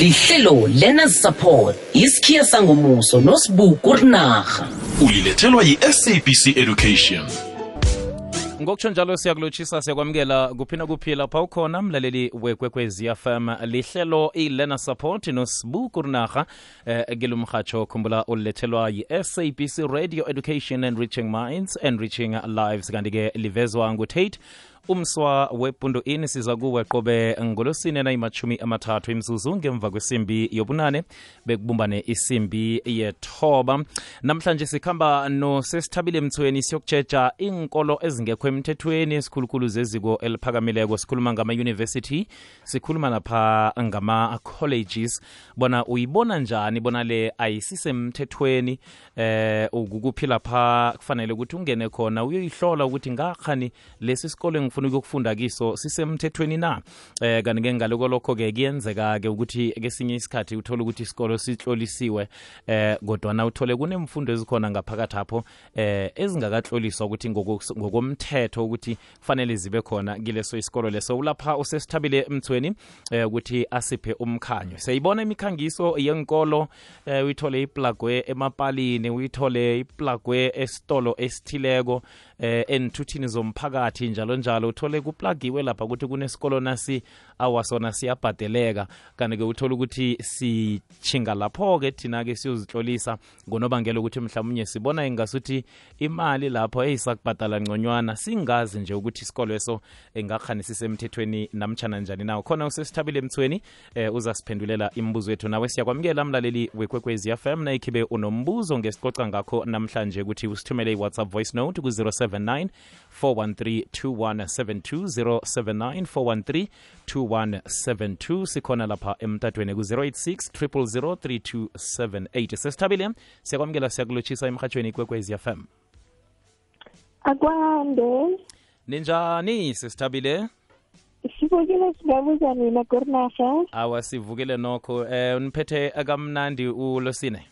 lihlelo learners support isikhiya sangomuso nosibuku rinarha ulilethelwa yi-sabc education. Ngokutsho njalo siyakulotshisa siyakwamukela kuphina kuphila pha ukhona mlaleli wekwekwezi fm lihlelo i-lena support nosibuku rinarha eh, kilumrhatsho khumbula ulilethelwa yi-sabc radio education and reaching minds and reaching lives. Kanti-ke livezwa ngutate umswa wepundo ini siza kuwe qobe ngolosine nayimachumi amathathu imzuzu ngemva kwesimbi yobunane bekubumbane isimbi yethoba. Namhlanje sikhamba nosesithabile mthweni siyokutshetsha inkolo ezingekho emthethweni esikhulukhulu zeziko eliphakamileko sikhuluma ngama-university sikhuluma napha ngama-colleges. Bona uyibona njani? Bona le ayisisemthethweni eh ukuphi lapha kufanele ukuthi ungene khona? Uyoyihlola ukuthi ngakhani lesi sikole ngifuna ukuyokufunda kiso sisemthethweni na? Eh kanti-ke ngaloko lokho-ke kuyenzeka-ke ukuthi kesinye isikhathi uthole ukuthi isikolo sitlolisiwe eh kodwana uthole kunemfundo ezikhona ngaphakathi apho eh ezingakatloliswa ukuthi ngokomthetho ukuthi kufanele zibe khona kileso isikolo leso. Ulapha usesithabile mthweni eh ukuthi asiphe umkhanyo. Siyayibona imikhangiso yenkolo eh uyithole iplagwe emapalini uyithole iplagwe esitolo esithileko eh enthuthini zomphakathi njalo njalo. Uthole kuplagiwe lapha ukuthi kunesikolo nasi awasona siyabhadeleka. Kanti-ke uthole ukuthi sichinga lapho-ke thina-ke siyozihlolisa ngonobangela ukuthi mhlawumnye sibona ingasuthi imali lapho eyisakubhadala ngconywana singazi nje ukuthi isikolo eso engakhani sisemthethweni namtshana njani nawo khona usesithabile emthweni eh, uzasiphendulela imibuzo yethu. Nawe siyakwamukela mlaleli wekwekwezi fm nayikhibe unombuzo ngesiqoca ngakho namhlanje ukuthi usithumele i-whatsapp voice note ku-079 413 2172 079 413 2172 sikhona lapha emtatweni ku-086 000 3278 sesithabile? Siyakwamukela siyakulotshisa emhatshweni ikwekwezi fm akwande. Ninjani sesithabile? Sivukile singabuza nina korinarha awa sivukile nokho. Eh niphethe akamnandi ulosine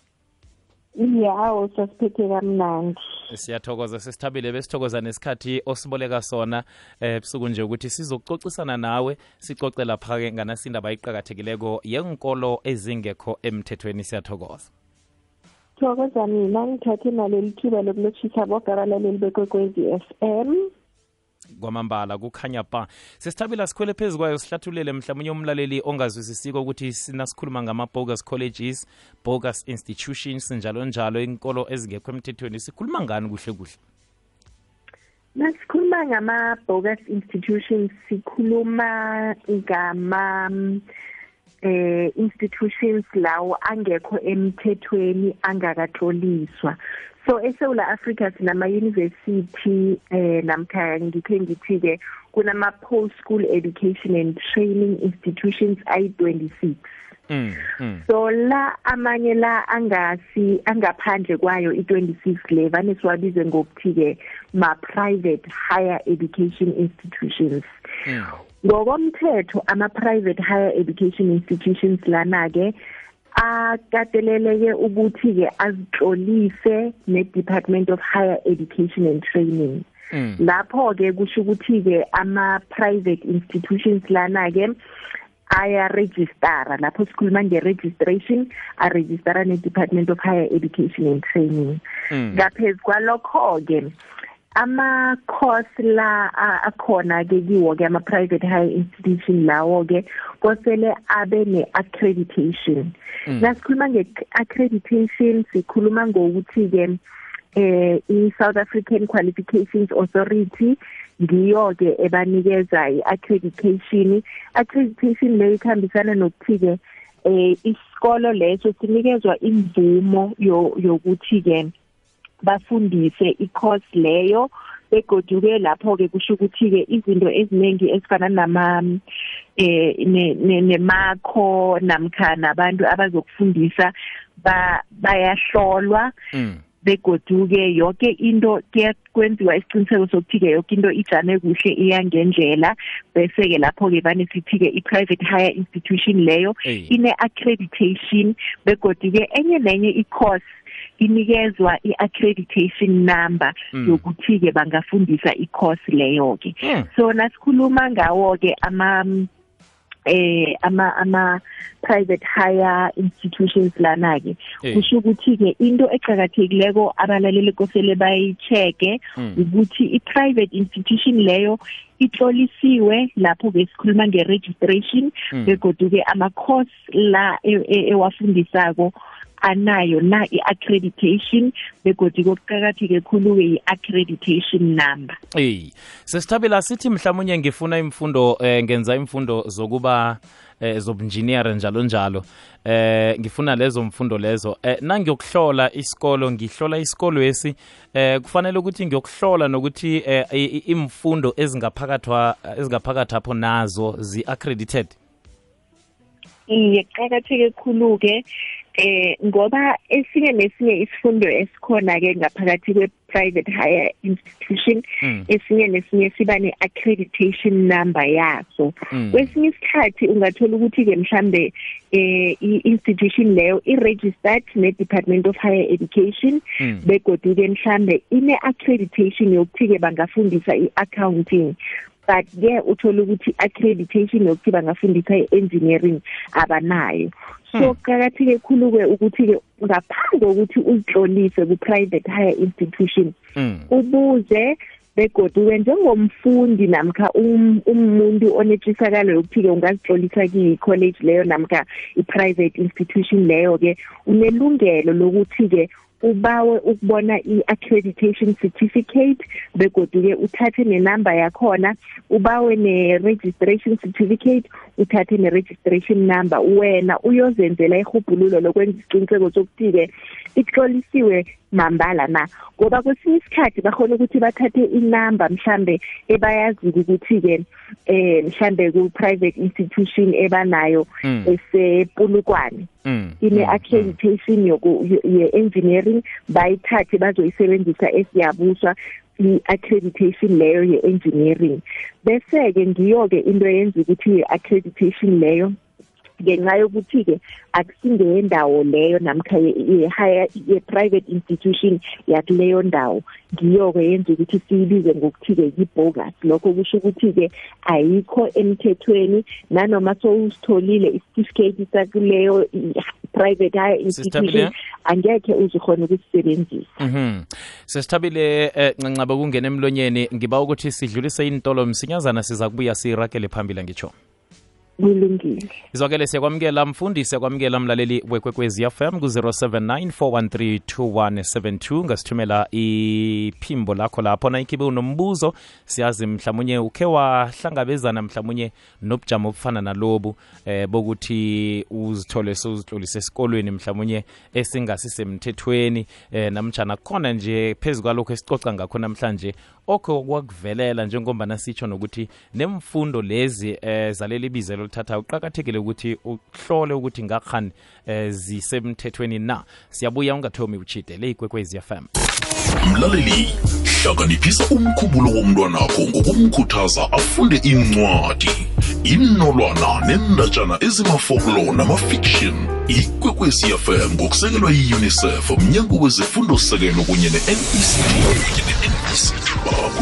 yawo sasiphethe kamnandi siyathokoza sesithabile besithokoza nesikhathi osiboleka sona eh busuku nje ukuthi sizokucocisana nawe sicoce lapha-ke nganasindaba iqakathekileko yenkolo ezingekho emthethweni. Siyathokoza. Thokoza mina ngithathe naleli thuba lokulotshisa bogabalaleli bekwekwezi f m. kwamambala kukhanya ba sesithabila sikhwele phezu kwayo sihlathulele mhlawumbe umlaleli ongazwisisiko ukuthi sinasikhuluma ngama-bogus colleges bogus institutions njalo njalo inkolo ezingekho emthethweni. Sikhuluma ngani kuhle kuhle? Nasikhuluma ngama-bogus institutions sikhuluma ngama eh institutions lawo angekho emthethweni angakatloliswa so eSouth Africa sinama university eh namkha ngikhe ngithi ke kunama post school education and training institutions ayi26 mm, mm. so la amanye la angasi angaphandle kwayo i26 le vane siwabize ngokuthi ke ma private higher education institutions Mm. Ngokomthetho ama private higher education institutions lana ke akateleleke ukuthi ke azitlolise ne Department of Higher Education and Training Mm. lapho ke kusho ukuthi ke ama private institutions lana ke aya registera lapho sikhuluma nge registration a registera ne Department of Higher Education and Training Mm. ngaphezulu kwalokho ke ama course la a- akhona ke kiwo ke ama private higher institution lawo ke kosele abe ne accreditation Mm. nasikhuluma nge accreditation sikhuluma ngokuthi ke eh i South African Qualifications Authority ngiyo ke ebanikeza i-accreditation accreditation leyo ikhambisana nokuthi ke eh isikolo leso sinikezwa imvumo yo- yokuthi ke bafundise i-course leyo begoduke lapho ke kusho ukuthi ke izinto eziningi ezifana nama eh ne- ne- nemakho namkha nabantu abazokufundisa ba bayahlolwa Mm. begoduke yonke into kwenziwa isiqiniseko sokuthi ke yonke into ijame kuhle iya ngendlela bese ke lapho ke bane sithi ke i-private higher institution leyo Eyi. ine accreditation begoduke enye nenye i-course inikezwa i-accreditation number Mm. yokuthi ke bangafundisa i-course leyo ke Mm. so nasikhuluma ngawo ke ama eh ama ama private higher institutions lana ke Eh. kusho ukuthi ke into eqhakathekileko abalaleli kosele bayicheke Mm. ukuthi i private institution leyo itlolisiwe lapho ke sikhuluma nge registration Mm. begodu ke ama course la e- e- ewafundisako anayo na i-accreditation begodi kokuqakatheke khulu-ke i-accreditation number. Ey, sesithabela sithi mhlawumnye ngifuna imfundo eh, ngenza imfundo zokuba eh, zobunjiniyere njalo njalo. Eh ngifuna lezo mfundo lezo. Eh nangiyokuhlola isikolo ngihlola isikolo esi eh kufanele ukuthi ngiyokuhlola nokuthi eh, i- i- imfundo ezingaphakathwa ezingaphakathi apho nazo zi-accredited. Iye kuqakatheke khulu-ke. Eh ngoba esinye nesinye isifundo esikhona ke ngaphakathi kwe-private higher institution Mm. esinye nesinye siba ne-accreditation number yaso Mm. kwesinye isikhathi ungathola ukuthi-ke mhlambe eh i-institution leyo i-registered ne-department of higher education Mm. begodu-ke mhlambe ine-accreditation yokuthi-ke bangafundisa i-accounting but ke uthola ukuthi accreditation yokuthi bangafundisa i-engineering abanayo so kuqakatheke khulu-ke ukuthi-ke ngaphambi kokuthi uzitlolise ku-private higher institution Mm. ubuze begodu-ke njengomfundi namkha um- umuntu onetshisakalo yokuthi-ke ungazitlolisa kiyi-college leyo namkha i-private institution leyo-ke unelungelo lokuthi-ke ubawe ukubona i-accreditation certificate begodi-ke uthathe nenamba yakhona ubawe ne-registration certificate uthathe ne-registration number. Wena uyozenzela ihubhululo lokwenza isiqiniseko sokuthi-ke itlolisiwe mambala na ngoba kwesinye isikhathi bakhona ukuthi bathathe inamba mhlambe ebayaziko ukuthi-ke eh mhlambe ku-private institution ebanayo Mm. esepulukwane Mm. ine-accreditation yoku- ye- ye-engineering bayithathe bazoyisebenzisa esiyabuswa i-accreditation leyo ye-engineering bese-ke ngiyo-ke into eyenza ukuthi i-accreditation leyo ngenxa yokuthi-ke akusingeyendawo leyo namkha ye- ye-higher ye-private institution yakuleyo ndawo ngiyo-ke yenza ukuthi siyibize ngokuthi-ke yi-bogus lokho kusho ukuthi-ke ayikho emthethweni nanoma sowusitholile isitifiketi sakuleyo i- private higher Sister Thabile? institution angekhe uzikhona ukusisebenzisa Mhm. Sesithabile eh ncancaba kungena emlonyeni ngiba ukuthi sidlulise intolo msinyazana siza kubuya siragele phambili ngitsho. Kulungile izwakele siyakwamukela mfundi siyakwamukela mlaleli wekwekwezi fm ku-079 ngasithumela iphimbo lakho lapho. Na ikhibe unombuzo siyazi mhlamunye ukhe wahlangabezana mhlamunye nobujamo obufana nalobu eh bokuthi uzithole sewuzitlolise esikolweni mhlamunye esingasisemthethweni eh namjana khona nje phezu kwalokho esicoca ngakho namhlanje okho kwakuvelela njengombana sitsho nokuthi nemfundo lezi eh zaleli bizelo lithatha uqakathekile ukuthi uhlole ukuthi ngakhani eh zisemthethweni na. Siyabuya ungathomi uchide le ikwekwezi FM mlaleli hlanganiphisa umkhumbulo womntwanakho ngokumkhuthaza afunde incwadi inolwana nendatshana ezimafoklo namafiction. Ikwekwezi fm ngokusekelwa yi-unicef mnyango wezifundo-sekelo kunye ne-nect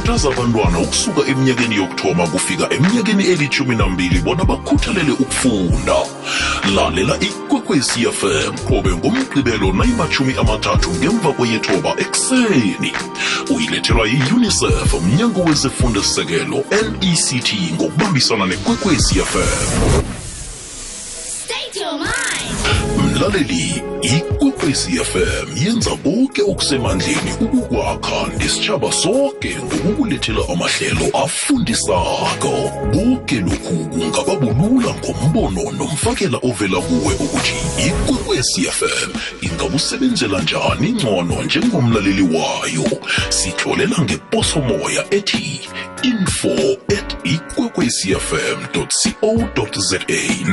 bakhuthaza abantwana ukusuka eminyakeni yokuthoma kufika eminyakeni elithumi nambili bona bakhuthalele ukufunda. Lalela ikwekwecfm qobe ngomgqibelo nayimachumi amathathu ngemva kweyethoba ekuseni. Uyilethelwa yi-unicef mnyango wezifundisekelo nect ngokubambisana nekwekwezi mlaleli ikwekwezi fm yenza konke okusemandleni ukukwakha nesitshaba sonke ngokukulethela amahlelo afundisako. Konke lokhu kungaba bulula ngombono nomfakela ovela kuwe ukuthi ikwekwezi fm ingakusebenzela njani ngcono njengomlaleli wayo. Sitholela ngeposomoya ethi info at ikwekwecfm co za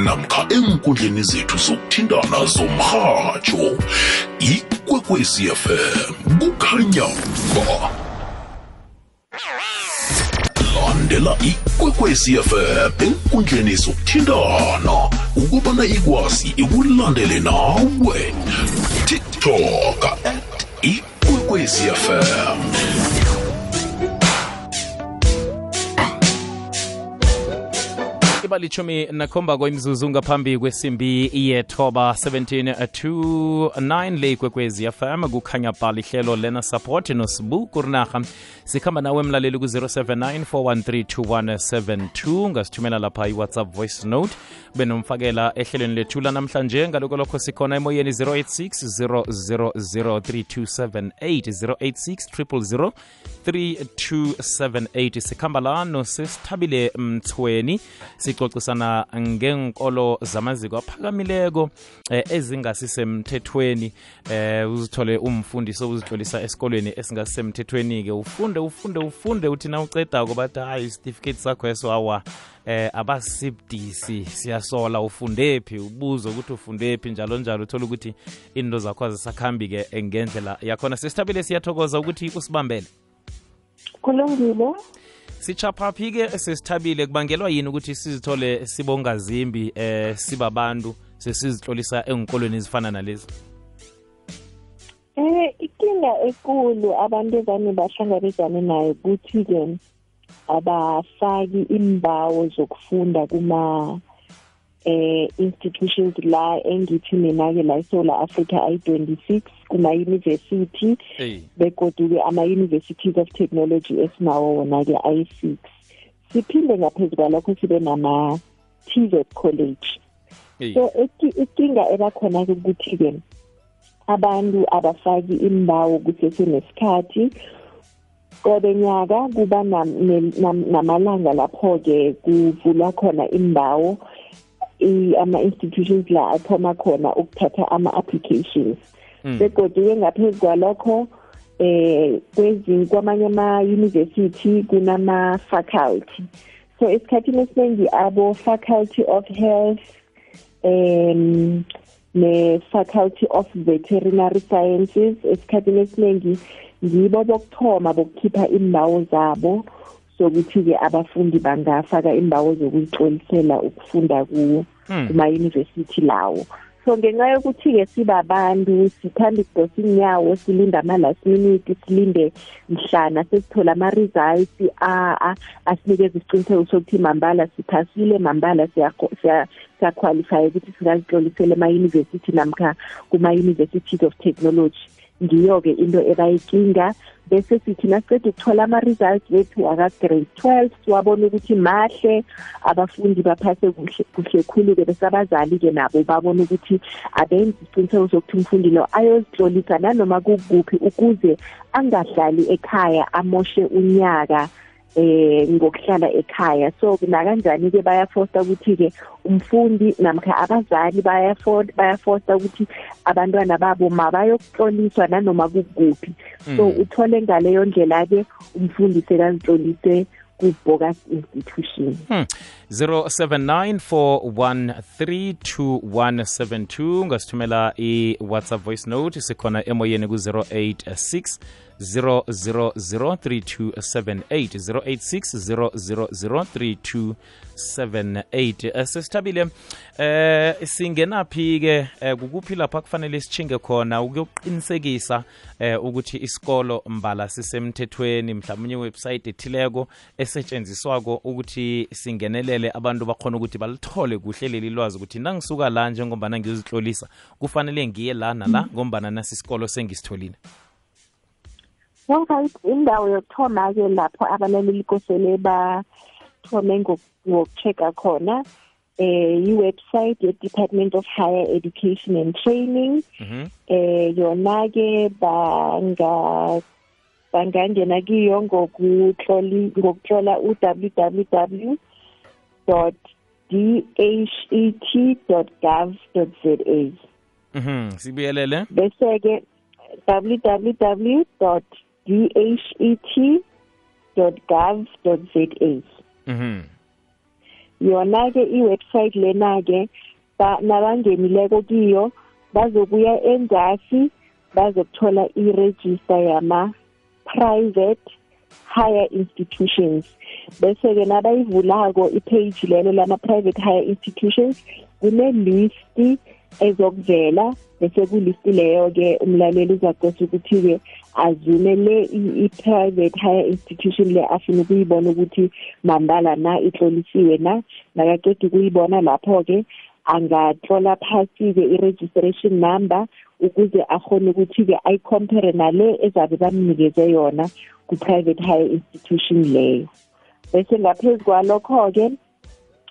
namkha enkundleni zethu zokuthintana zomrhatsho ikwekwecfm kukhanya ba landela ikwekwecfm enkundleni zokuthintana ukubana ikwazi ikulandele nawe. Tiktok at ikwekwecfm ibalichumi nakhomba kwemzuzu ngaphambi kwesimbi yethoba 17 to 9 le ikwekwezi fm kukhanya bhala ihlelo lena support nosibu kurinarha sikhamba nawe mlaleli ku-079 4132172 ngasithumela lapha iwhatsapp voice note. Benomfakela nomfakela ehlelweni lethu lanamhlanje ngaloko lokho sikhona emoyeni 086 000 3278 086 3278 sikhamba la nosesithabile mthweni sicocisana ngenkolo zamaziko aphakamileko eh, ezingasisemthethweni eh, uzithole umfundiso obuzitlolisa esikolweni esingasisemthethweni-ke ufunde ufunde ufunde uthi na uceda bathi hayi isitifiketi sakho eso awa. Eh abasibdisi siyasola. Ufunde phi? Ubuzo ukuthi ufunde phi? Njalo njalo. Uthola ukuthi into zakho azisakhambi-ke ngendlela yakhona. Sesithabile siyathokoza ukuthi usibambele. Kulungile sichaphaphi-ke sesithabile. Kubangelwa yini ukuthi sizithole sibongazimbi eh sibabantu sesizitlolisa enkolweni ezifana nalezi? Eh ikinga ekulu abantu ezani bahlangabezane nayo ukuthi-ke abafaki imbawo zokufunda kuma eh institutions la engithi mina-ke la eSouth Africa i-26 kuma-university hey. begodu-ke ama-universities of technology esinawo wona-ke i-6 siphinde ngaphezu kwalokho sibe nama-tvet college hey. so iki- ikinga ebakhona-ke ukuthi-ke abantu abafaki imbawo kusesenesikhathi qobe nyaka kuba nam- ne- nam- namalanga lapho-ke kuvulwa khona imbawo i- ama-institutions la athoma khona ukuthatha ama-applications Mm. begodwa-ke ngaphezu kwalokho eh kwezinye kwamanye ama-university kunama-faculty so esikhathini esiningi abo-faculty of health um ne-faculty of veterinary sciences esikhathini esiningi ngibo bokuthoma bokukhipha imbawo zabo sokuthi-ke abafundi bangafaka imbawo zokuyixolisela ukufunda ku- Hmm. kuma-university lawo so ngenxa yokuthi-ke sibabantu sithanda ukudosa inyawo silinde ama-last minute silinde mhlana sesithola ama-results a- a- asinikeza isiqiniseko sokuthi mambala siphasile mambala siyakho- siya- siyaqualify ukuthi singazihlolisela ema-university namkha kuma-universities of technology. Ngiyo-ke into ebayinkinga. Bese sithi nasiceda ukuthola ama-results wethu aka-grade 12 siwabona ukuthi mahle. Abafundi baphase kuhle kuhle khulu-ke bese abazali-ke nabo babona ukuthi abenze isiqiniseko sokuthi umfundi lo ayozihlolisa nanoma kukuphi ukuze angahlali ekhaya amoshe unyaka. Eh ngokuhlala ekhaya. So nakanjani ke bayafosta ukuthi ke umfundi namkha abazali bayafosta bayafosta ukuthi abantwana babo mabayokuhloliswa nanoma kukuphi? So uthole ngaleyo ndlela ke umfundi sekazihlolise ku-bogus institution. Hmm. 0794132172 ngasithumela i-whatsapp voice note sikhona emoyeni ku-086 0003278 086 sesithabile eh singenaphi ke um kukuphi lapha kufanele sichinge khona ukuyoqinisekisa eh, ukuthi isikolo mbala sisemthethweni mhlawumnye website ethileko esetshenziswako ukuthi singenelele abantu bakhona ukuthi balithole kuhle leli lwazi ukuthi nangisuka la njengombana ngiyozihlolisa kufanele ngiye la nala ngombana nasi isikolo sengisitholile right indawo yokuthoma-ke lapho abalaleli kosele bathome ngoku- ngoku-check-a khona eh i-website ye-department of higher education and training Mhm. eh yona ke banga bangangena kiyo ngokutloli ngokutlola u-www dhet.gov.za Mhm. sibuyelele bese ke www.dhet.gov.za Mhm. yona ke iwebsite lena ke ba- nabangenileko kiyo bazokuya enzasi bazokuthola i-register yama private higher institutions bese ke nabayivulako ipage lelo lama private higher institutions kune list ezokuvela bese kulisti leyo ke umlaleli uzaqosa ukuthi ke azume le i-private higher institution le afuna ukuyibona ukuthi mambala na itlolisiwe na. Nakaqeda ukuyibona lapho ke angatlola phasi ke i-registration number ukuze akhone ukuthi ke ayicompare nale ezabe bamnikeze yona ku-private higher institution leyo. Bese ngaphezu kwalokho ke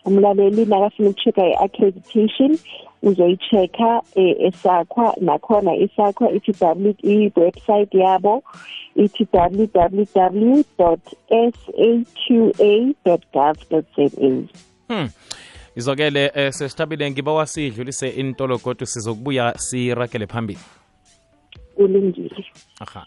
umlaleli nakafuna ukuchecka i-accreditation uzoyi-check-a esakwa nakhona isakwa ithi i-website yabo ithi www saqa gov za Hmm. izokele eh, sesithabile ngiba wasidlulise intolo kodwa sizokubuya sirakele phambili. Kulungile. Aha.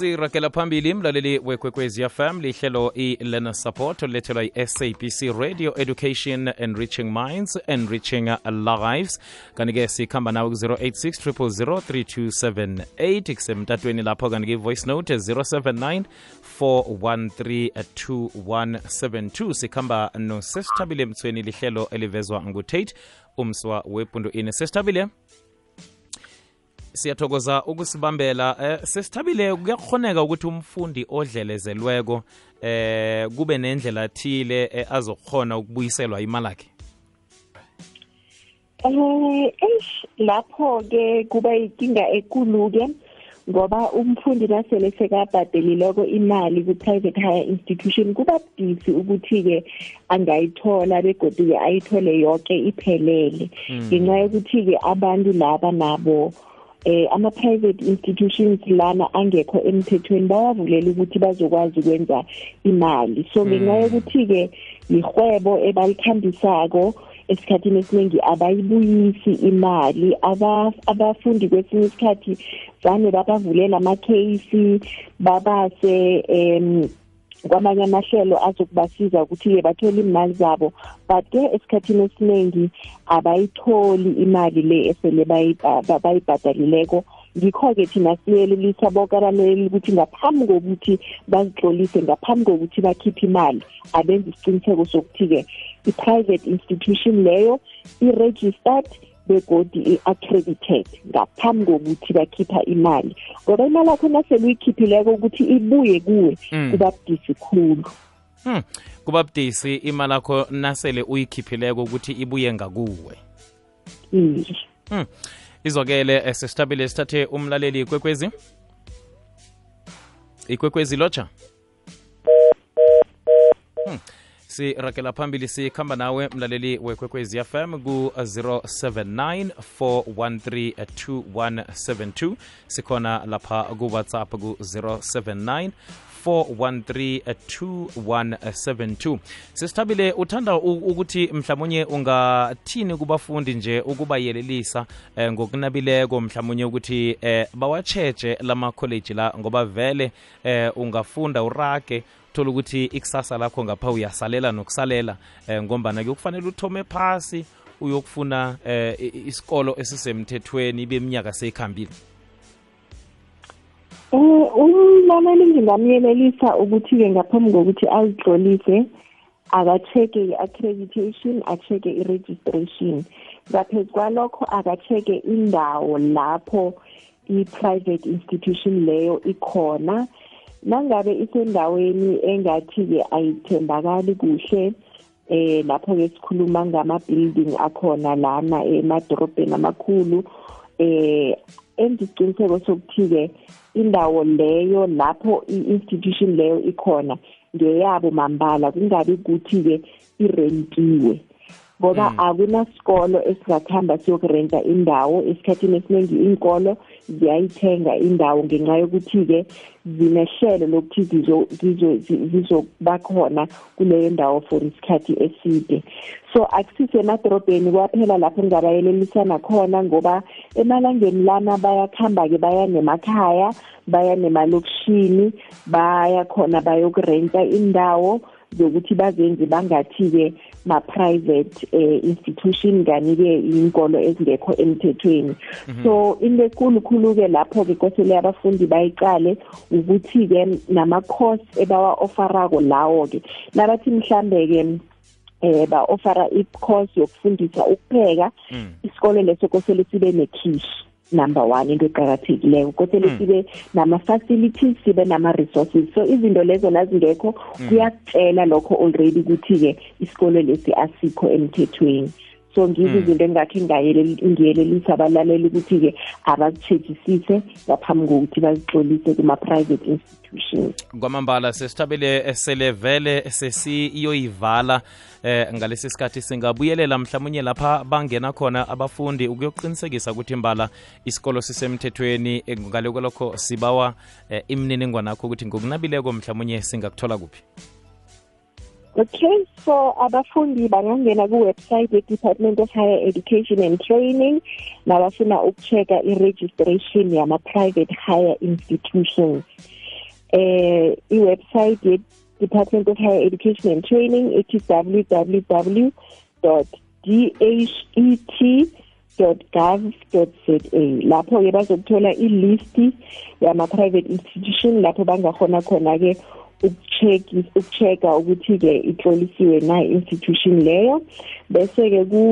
Sirakela phambili mlaleli wekwekwezi fm lihlelo i-learner support olethelwa i-sabc radio education enriching minds enriching lives. Kanti-ke sikhamba nawe ku-086 3278 kusemtatweni lapho kanti-ke i-voice note 079 4132172 sikhamba nosesithabile mthweni lihlelo elivezwa ngutate umswa wepundu ini sesithabile siyathokoza ukusibambela eh sesithabile kuyakhoneka ukuthi umfundi odlelezelweko eh kube nendlela thile eh, azokhona ukubuyiselwa imali yakhe eh eish lapho ke kuba inkinga ekulu ke ngoba umfundi nasele sekabhadelileko imali ku-private higher institution kuba budisi ukuthi-ke angayithola begodi-ke ayithole yonke iphelele. Ngenxa yokuthi-ke abantu laba nabo eh ama private institutions lana angekho emthethweni bawavulela ukuthi bazokwazi ukwenza imali. So ngenxa yokuthi ke ihwebo ebalikhambisako esikhathini esiningi abayibuyisi imali. Abafundi kwesinye isikhathi vane babavulela ama-case babase um kwamanye amahlelo azokubasiza ukuthi-ke bathole imali zabo but-ke esikhathini esiningi abayitholi imali le esele bayibhadalileko. Ngikho-ke thina siyelelisa bonke abalaleli ukuthi ngaphambi kokuthi bazitlolise ngaphambi kokuthi bakhiphe imali abenze isiqiniseko sokuthi-ke i-private institution leyo i-registered begodi i-accredited ngaphambi kokuthi bakhipha imali. Ngoba imali yakho nasele uyikhiphileko ukuthi ibuye kuwe kuba budisi khulu. Hmm. kuba budisi imali yakho nasele uyikhiphileko ukuthi ibuye ngakuwe. Iye. Hmm. izokele sesithabile sithathe umlaleli ikwekwezi. Ikwekwezi lotsha. Hmm. Sirakela phambili sikhamba nawe mlaleli wekwekwezi fm ku-079 413 2172 sikhona lapha kuwhatsapp ku-079 4132172 sisithabile uthanda ukuthi mhlawumunye ungathini kubafundi nje ukubayelelisa eh, ngokunabileko mhlawumunye ukuthi eh, bawacheje lamakholeji la ngoba vele eh, ungafunda urage uthola ukuthi ikusasa lakho ngapha uyasalela nokusalela eh, ngombana kuyokufanele uthome phasi uyokufuna eh, isikolo esisemthethweni ibe iminyaka seyikhambile Eh umlaleli ngingamyelelisa ukuthi-ke ngaphambi kokuthi azitlolise akacheke i-accreditation acheke i-registration. Ngaphezu kwalokho akacheke indawo lapho i-private institution leyo ikhona. Nangabe isendaweni engathi-ke ayithembakali kuhle eh lapho-ke sikhuluma ngama-building akhona lana emadorobheni amakhulu eh enza isiqiniseko sokuthi-ke indawo leyo lapho i-institution leyo ikhona ngeyabo mambala kungabi ukuthi-ke irentiwe. Ngoba akunasikolo esingakuhamba siyokurenta indawo. Esikhathini esiningi inkolo ziyayithenga indawo ngenxa yokuthi-ke zinehlelo lokuthi zizo- zizo- zi- zizokuba khona kuleyo ndawo for isikhathi eside. So akusisemadorobheni kwaphela lapho ngingabayelelisana khona ngoba emalangeni lana bayakuhamba-ke baya nemakhaya baya nemalokishini baya khona bayokurenta indawo zokuthi bazenze bangathi-ke ma-private eh, institution kani-ke inkolo ezingekho emthethweni. So into ekulukhulu-ke lapho-ke kosele abafundi bayiqale ukuthi-ke nama-course ebawa-ofarako lawo-ke. Nabathi mhlambe-ke eh ba-ofera i-course yokufundisa ukupheka isikole leso kosele sibe nekhishi number one into eqakathekileyo kosele sibe nama-facilities sibe nama-resources. So izinto lezo nazingekho kuyakutshela lokho already ukuthi-ke isikole lesi asikho emthethweni. So ngizo izinto engakhe ngiyelelisa abalaleli ukuthi-ke abazitshejisise ngaphambi kokuthi bazixolise kuma-private institutions. Kwamambala sesithabele sele vele sesiyoyivala eh ngalesi sikhathi singabuyelela mhlawumnye lapha bangena khona abafundi ukuyoqinisekisa ukuthi mbala isikolo sisemthethweni ngalokho lokho sibawa eh, imininingwana yakho ukuthi ngokunabileko mhlawumnye singakuthola kuphi Okay, so abafundi bangangena ku-website ye-Department of Higher Education and Training nabafuna ukuchecka i-registration yama-private higher institutions. Eh, i-website ye-Department of Higher Education and Training ithi www.det.gov.za lapho-ke bazokuthola ilisti yama-private institution lapho bangakhona khona-ke ukucheck ukuchecka ukuthi-ke itlolisiwe na institution leyo. Bese-ke ku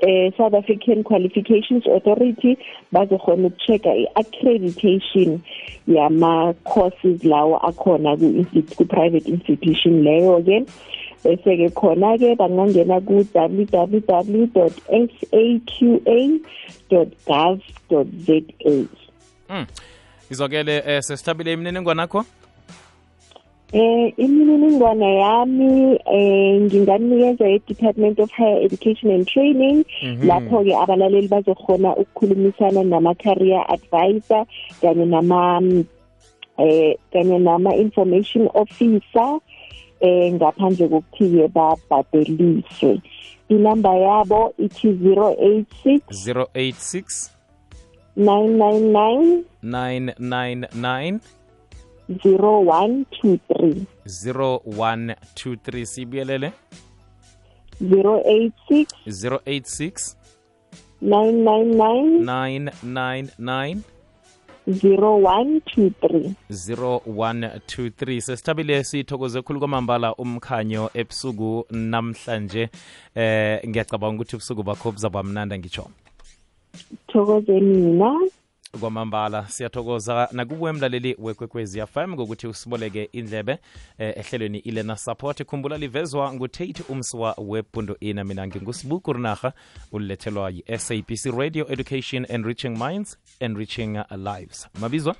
eh, South African Qualifications Authority bazokhona ukuchecka i-accreditation yama-courses lawo akhona ku- ku-private institution leyo-ke. Bese-ke khona-ke bangangena ku-www saqa gov za izwakele eh, sesithabile imininingwana yakho Eh imininingwane yami eh nginganikeza i-Department of Higher Education and Training. Lapho ke abalaleli bazokhona ukukhulumisana nama career advisor kanye nama eh kanye nama information officer eh ngaphandle kokuthi ke babhadeliswe. Inamba yabo ithi 086 086 999 999 0123 0123 sibuyelele? 086 086 999 999 0123 0123 sesithabile sithokoze khulu kwamambala umkhanyo ebusuku namhlanje. Eh ngiyacabanga ukuthi ubusuku bakho buzaba mnanda ngitsho. Thokoze mina. Kwamambala. Siyathokoza nakuwe mlaleli wekwekwezi fm ngokuthi usiboleke indlebe eh, ehlelweni ilena support. Khumbula livezwa ngutate umswa webhundu ina mina ngingusibuku rinarha ulilethelwa yi-sabc radio education enriching minds enriching lives. Mabizwa?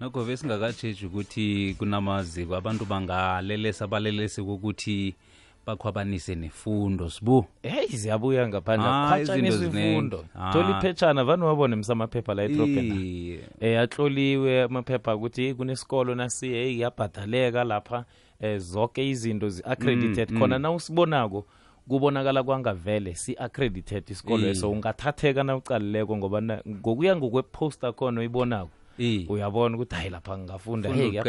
Nokho besingakatshetshi ukuthi kunamaziko abantu bangalelesa balelese kokuthi bakhwabanise nefundo sibu? Heyi ziyabuya ngaphandle. Ah, ifundo Ah. thola iphetshana vane wabone msamaphepha la etropena eh atloliwe amaphepha ukuthi kunesikolo nasiye hey yabhadaleka lapha. Um zonke izinto zi-accredited Mm, khona na usibonako kubonakala kwanga vele si-accredited isikolo eso. Ungathatheka na ucalileko ngoba ngokuya ngokweposter khona uyibonako uyabona ukuthi hayi lapha ngingafunda hey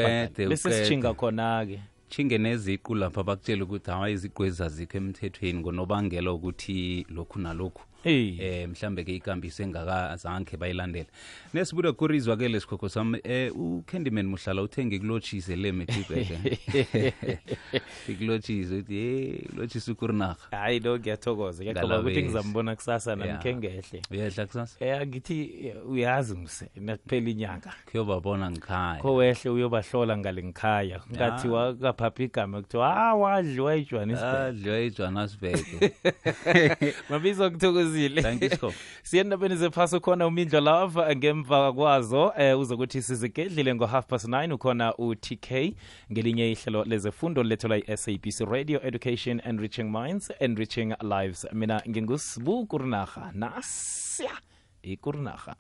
bese sishinga khona-ke chinge neziqu lapha bakutshela ukuthi hawa iziqu ezazikho emthethweni ngonobangela ukuthi lokhu nalokhu. Eh mhlambe ke ikambiso engakazange bayilandele nesibuda kurizwa ke lesikhokho sami eh ucandyman muhlala uthenge kulotshise le metibeke ikulotshise uthi hey ulotshise ukurinarha hayi lo ngiyathokoza. Ngiyacabanga ukuthi ngizambona kusasa namkhe ngehle. Uyehla kusasa? Eh ngithi eh, uyazi mse nakuphela inyanga. Kuyobabona ngikhaya kho wehle uyobahlola ngale ngikhaya ngathiwa kaphapha igama kuthiwa ah wadliwa ijohannesburg adliwa ijohannesburg mabizo kuthokozile sithokozile siyendabeni zephasi ukhona umindlo love ngemva kwazo eh uzokuthi sizigedlile ngo-half past 9 ukhona u-tk ngelinye ihlelo lezefundo lethelwa i-sabc radio education enriching minds enriching lives. Mina ngingusibu kurinaha nasya ikurinaha